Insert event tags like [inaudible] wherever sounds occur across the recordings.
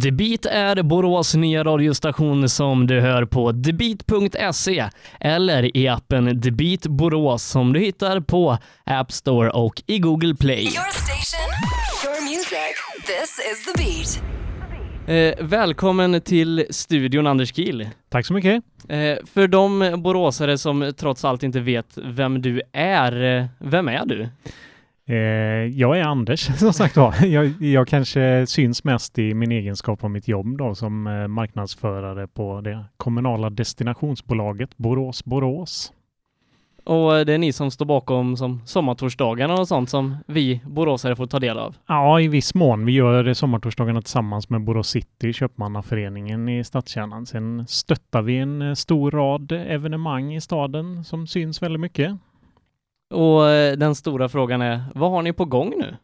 Debit är Borås nya radiostation som du hör på debit.se eller i appen Debit Borås som du hittar på App Store och i Google Play. Your station, your music. This is the beat. Eh, välkommen till studion Anders Kiel. Tack så mycket. Eh, för de boråsare som trots allt inte vet vem du är, eh, vem är du? Eh, jag är Anders [laughs] som sagt var. Jag, jag kanske syns mest i min egenskap av mitt jobb då som eh, marknadsförare på det kommunala destinationsbolaget Borås Borås. Och det är ni som står bakom som sommartorsdagarna och sånt som vi boråsare får ta del av. Ja, i viss mån. Vi gör sommartorsdagarna tillsammans med Borås City, köpmannaföreningen i stadskärnan. Sen stöttar vi en eh, stor rad evenemang i staden som syns väldigt mycket. Och eh, den stora frågan är, vad har ni på gång nu?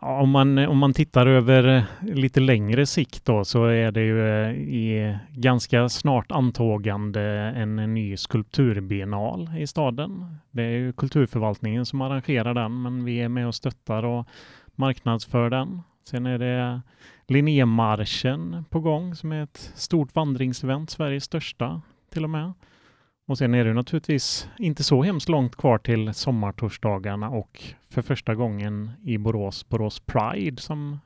Ja, om, man, om man tittar över eh, lite längre sikt då så är det ju eh, i ganska snart antågande en ny skulpturbiennal i staden. Det är ju kulturförvaltningen som arrangerar den men vi är med och stöttar och marknadsför den. Sen är det Linnémarschen på gång som är ett stort vandringsevent, Sveriges största till och med. Och sen är det naturligtvis inte så hemskt långt kvar till sommartorsdagarna och för första gången i Borås, Borås Pride som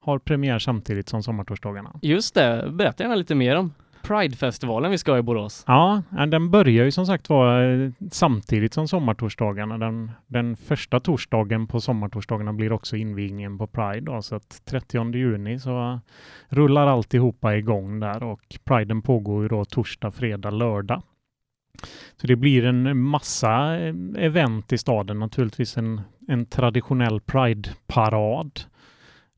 har premiär samtidigt som sommartorsdagarna. Just det, berätta gärna lite mer om Pridefestivalen vi ska ha i Borås. Ja, den börjar ju som sagt vara samtidigt som sommartorsdagarna. Den, den första torsdagen på sommartorsdagarna blir också invigningen på Pride. Då, så att 30 juni så rullar alltihopa igång där och Priden pågår ju då torsdag, fredag, lördag. Så det blir en massa eh, event i staden, naturligtvis en, en traditionell Pride-parad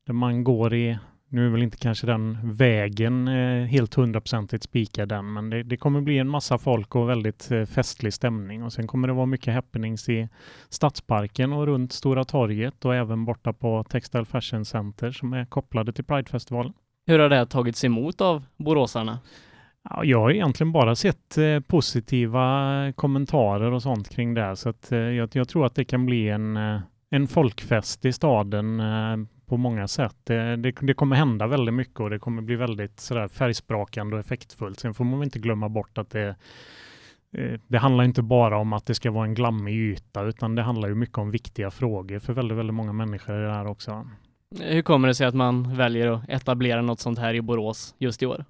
där man går i, nu är väl inte kanske den vägen eh, helt hundraprocentigt spikad än, men det, det, kommer bli en massa folk och väldigt eh, festlig stämning och sen kommer det vara mycket happenings i Stadsparken och runt Stora torget och även borta på Textile Fashion Center som är kopplade till Pridefestivalen. Hur har det tagits emot av boråsarna? Ja, jag har egentligen bara sett eh, positiva kommentarer och sånt kring det, så att, eh, jag, jag, tror att det kan bli en, eh, en folkfest i staden eh, på många sätt. Det, det, det, kommer hända väldigt mycket och det kommer bli väldigt sådär färgsprakande och effektfullt. Sen får man inte glömma bort att det eh, det handlar inte bara om att det ska vara en glammig yta, utan det handlar ju mycket om viktiga frågor för väldigt, väldigt många människor i det här också. Hur kommer det sig att man väljer att etablera något sånt här i Borås just i år?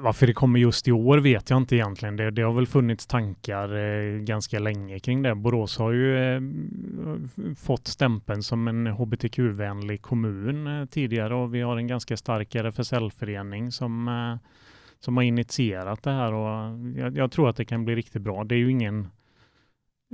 Varför det kommer just i år vet jag inte egentligen. Det, det har väl funnits tankar eh, ganska länge kring det. Borås har ju eh, fått stämpeln som en hbtq-vänlig kommun eh, tidigare och vi har en ganska stark RFSL-förening som, eh, som har initierat det här och jag, jag, tror att det kan bli riktigt bra. Det är ju ingen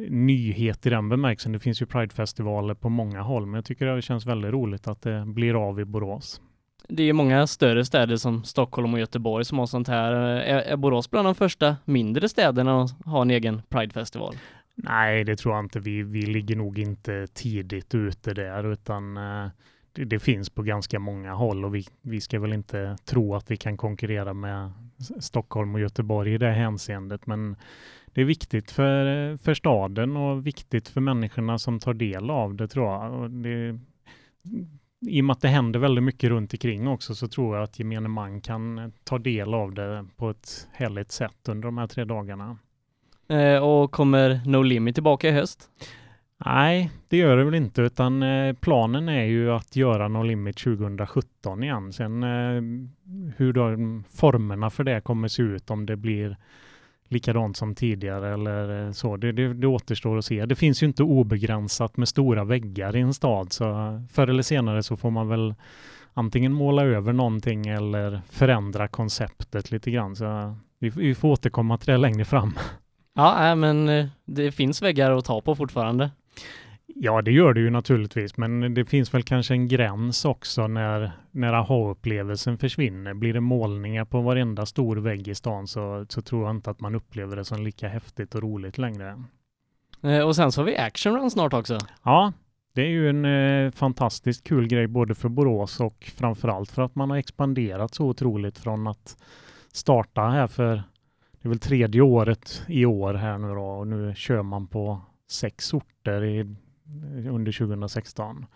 nyhet i den bemärkelsen. Det finns ju Pridefestivaler på många håll, men jag tycker det känns väldigt roligt att det blir av i Borås det är många större städer som Stockholm och Göteborg som har sånt här. Är, är Borås bland de första mindre städerna att ha en egen Pridefestival? Nej, det tror jag inte. Vi, vi ligger nog inte tidigt ute där, utan eh, det, det, finns på ganska många håll och vi, vi ska väl inte tro att vi kan konkurrera med Stockholm och Göteborg i det hänseendet, men det är viktigt för, för staden och viktigt för människorna som tar del av det tror jag. Och det, i och med att det händer väldigt mycket runt omkring också så tror jag att gemene man kan ta del av det på ett härligt sätt under de här tre dagarna. Eh, och kommer No Limit tillbaka i höst? Nej, det gör det väl inte, utan eh, planen är ju att göra No Limit 2017 igen. Sen eh, hur de formerna för det kommer se ut, om det blir likadant som tidigare eller eh, så. Det, det, det återstår att se. Det finns ju inte obegränsat med stora väggar i en stad, så förr eller senare så får man väl antingen måla över någonting eller förändra konceptet lite grann. Så vi, vi får återkomma till det längre fram. Ja, men eh, det finns väggar att ta på fortfarande. Ja, det gör det ju naturligtvis, men det finns väl kanske en gräns också när, när aha-upplevelsen försvinner. Blir det målningar på varenda stor vägg i stan så, så tror jag inte att man upplever det som lika häftigt och roligt längre. Eh, och sen så har vi Action Run snart också. Ja, det är ju en eh, fantastiskt kul grej både för Borås och framförallt för att man har expanderat så otroligt från att starta här för det är väl tredje året i år här nu då och nu kör man på sex orter i under 2016.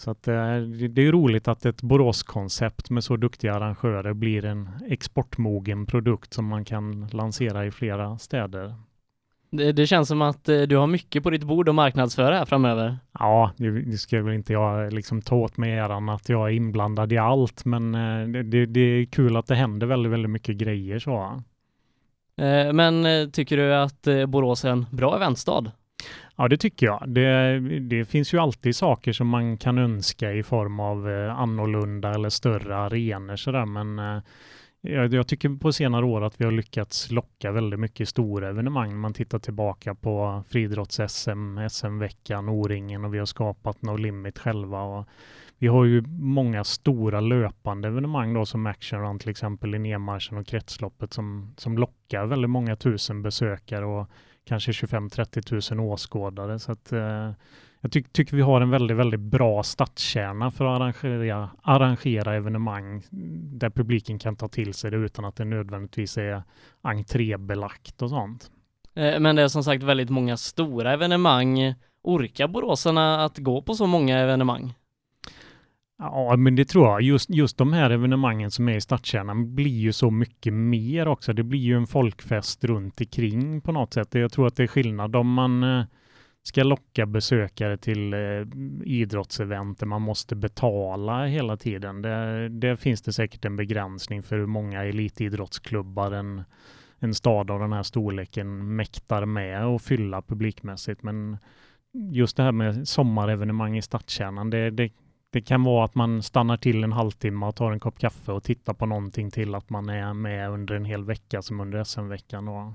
Så att, eh, det är roligt att ett Borås-koncept med så duktiga arrangörer blir en exportmogen produkt som man kan lansera i flera städer. Det, det känns som att eh, du har mycket på ditt bord att marknadsföra här framöver. Ja, det ska väl inte jag liksom ta åt mig äran att jag är inblandad i allt, men eh, det, det, det är kul att det händer väldigt, väldigt mycket grejer så. Men tycker du att Borås är en bra eventstad? Ja, det tycker jag. Det, det, finns ju alltid saker som man kan önska i form av eh, annorlunda eller större arenor sådär, men eh, jag, jag, tycker på senare år att vi har lyckats locka väldigt mycket stora evenemang. Man tittar tillbaka på friidrotts-SM, SM-veckan, O-ringen och vi har skapat No Limit själva. Och vi har ju många stora löpande evenemang då som Action Run till exempel, Linnémarschen och Kretsloppet som, som lockar väldigt många tusen besökare och kanske 25-30 000 åskådare. Så att, eh, jag ty tycker vi har en väldigt, väldigt bra stadskärna för att arrangera, arrangera evenemang där publiken kan ta till sig det utan att det nödvändigtvis är entrébelagt och sånt. Eh, men det är som sagt väldigt många stora evenemang. Orkar boråsarna att gå på så många evenemang? Ja, men det tror jag. Just, just de här evenemangen som är i stadskärnan blir ju så mycket mer också. Det blir ju en folkfest runt omkring på något sätt. Jag tror att det är skillnad om man eh, ska locka besökare till eh, idrottsevent där man måste betala hela tiden. Det, det finns det säkert en begränsning för hur många elitidrottsklubbar en, en stad av den här storleken mäktar med att fylla publikmässigt. Men just det här med sommarevenemang i stadskärnan, det, det det kan vara att man stannar till en halvtimme och tar en kopp kaffe och tittar på någonting till att man är med under en hel vecka som under SM-veckan. Och...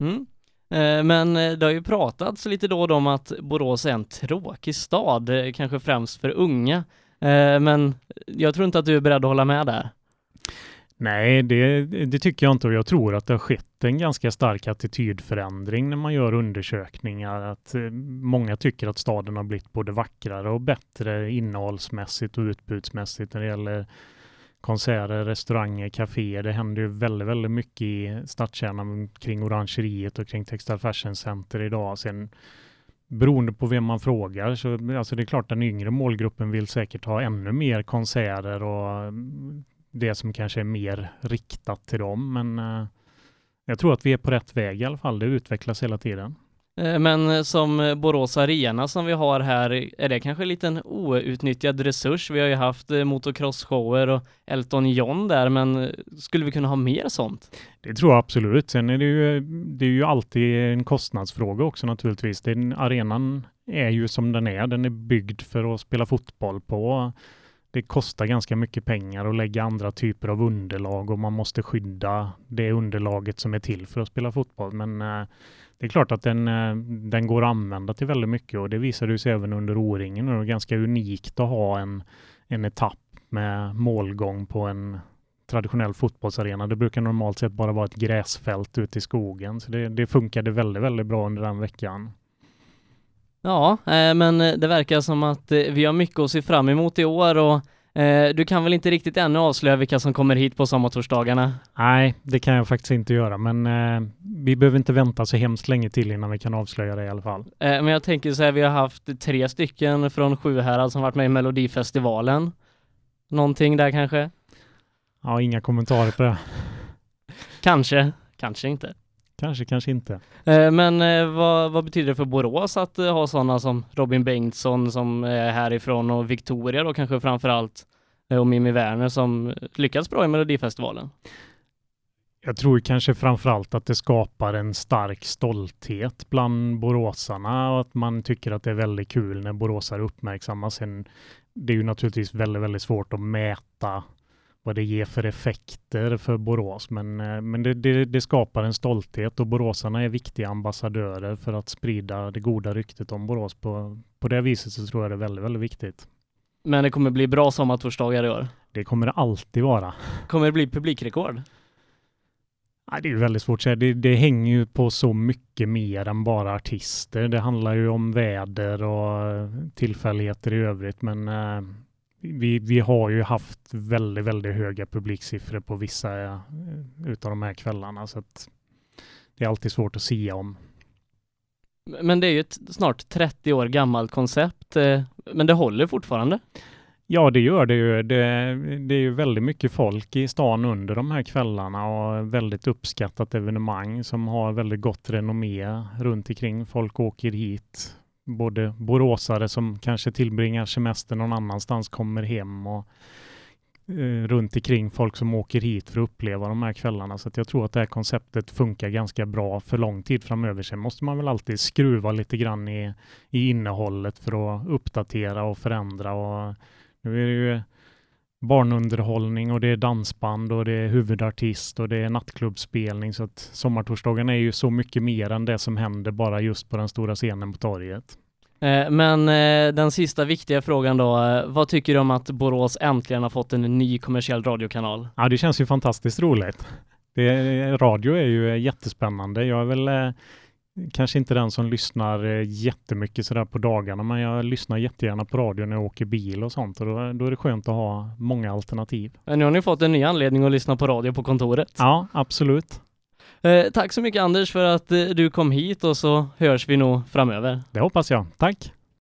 Mm. Eh, men eh, det har ju pratats lite då och då om att Borås är en tråkig stad, eh, kanske främst för unga. Men jag tror inte att du är beredd att hålla med där. Nej, det, det, tycker jag inte och jag tror att det har skett en ganska stark attitydförändring när man gör undersökningar. Att eh, många tycker att staden har blivit både vackrare och bättre innehållsmässigt och utbudsmässigt när det gäller konserter, restauranger, kaféer. Det händer ju väldigt, väldigt mycket i stadskärnan kring Orangeriet och kring Textile Fashion Center idag. Sen beroende på vem man frågar så alltså det är klart den yngre målgruppen vill säkert ha ännu mer konserter och mm, det som kanske är mer riktat till dem. Men eh, jag tror att vi är på rätt väg i alla fall. Det utvecklas hela tiden. Eh, men eh, som Borås Arena som vi har här, är det kanske en liten outnyttjad resurs? Vi har ju haft motocross-shower och Elton John där, men skulle vi kunna ha mer sånt? Det tror jag absolut. Sen är det ju, det är ju alltid en kostnadsfråga också naturligtvis. Den, arenan är ju som den är. Den är byggd för att spela fotboll på det kostar ganska mycket pengar att lägga andra typer av underlag och man måste skydda det underlaget som är till för att spela fotboll. Men eh, det är klart att den, eh, den går att använda till väldigt mycket och det visade sig även under O-ringen. Det är ganska unikt att ha en, en etapp med målgång på en traditionell fotbollsarena. Det brukar normalt sett bara vara ett gräsfält ute i skogen, så det, det funkade väldigt, väldigt bra under den veckan. Ja, eh, men det verkar som att eh, vi har mycket att se fram emot i år och eh, du kan väl inte riktigt ännu avslöja vilka som kommer hit på sommartorsdagarna? Nej, det kan jag faktiskt inte göra, men vi behöver inte vänta så hemskt länge till innan vi kan avslöja det i alla fall. men jag tänker så här, vi har haft tre stycken från Sjuhärad som varit med i Melodifestivalen. Någonting där kanske? Ja, inga kommentarer på det. kanske, kanske inte. Kanske, kanske inte. Eh, men eh, vad, vad, betyder det för Borås att eh, ha sådana som Robin Bengtsson som är härifrån och Victoria då kanske framför allt och Mimmi Werner som lyckats bra i Melodifestivalen? Jag tror kanske framför allt att det skapar en stark stolthet bland boråsarna och att man tycker att det är väldigt kul när boråsare uppmärksammas. Sen, det är ju naturligtvis väldigt, väldigt svårt att mäta vad det ger för effekter för Borås. Men, eh, men det, det, det, skapar en stolthet och boråsarna är viktiga ambassadörer för att sprida det goda ryktet om Borås. På, på det viset så tror jag det är väldigt, väldigt viktigt. Men det kommer bli bra sommartorsdagar i år? Det kommer det alltid vara. Kommer det bli publikrekord? Det är väldigt svårt att säga. Det, det, hänger ju på så mycket mer än bara artister. Det handlar ju om väder och tillfälligheter i övrigt. Men eh, vi, vi har ju haft väldigt, väldigt höga publiksiffror på vissa eh, utav de här kvällarna så att det är alltid svårt att säga om. Men det är ju ett snart 30 år gammalt koncept, eh, men det håller fortfarande. Ja, det gör det ju. Det, det är ju väldigt mycket folk i stan under de här kvällarna och väldigt uppskattat evenemang som har väldigt gott renommé runt omkring. Folk åker hit, både boråsare som kanske tillbringar semester någon annanstans kommer hem och eh, runt omkring folk som åker hit för att uppleva de här kvällarna. Så jag tror att det här konceptet funkar ganska bra för lång tid framöver. Sen måste man väl alltid skruva lite grann i, i innehållet för att uppdatera och förändra. Och nu är det ju barnunderhållning och det är dansband och det är huvudartist och det är nattklubbsspelning. Så att sommartorsdagen är ju så mycket mer än det som händer bara just på den stora scenen på torget. Eh, Men eh, den sista viktiga frågan då, eh, vad tycker du om att Borås äntligen har fått en ny kommersiell radiokanal? Ja, det känns ju fantastiskt roligt. Det, radio är ju jättespännande. Jag är väl kanske inte den som lyssnar eh, jättemycket sådär på dagarna, men jag lyssnar jättegärna på radio när jag åker bil och sånt och då, då är det skönt att ha många alternativ. Eh, Nu har ni fått en ny anledning att lyssna på radio på kontoret. Ja, absolut. Eh, tack så mycket Anders för att eh, du kom hit och så hörs vi nog framöver. Det hoppas jag. Tack!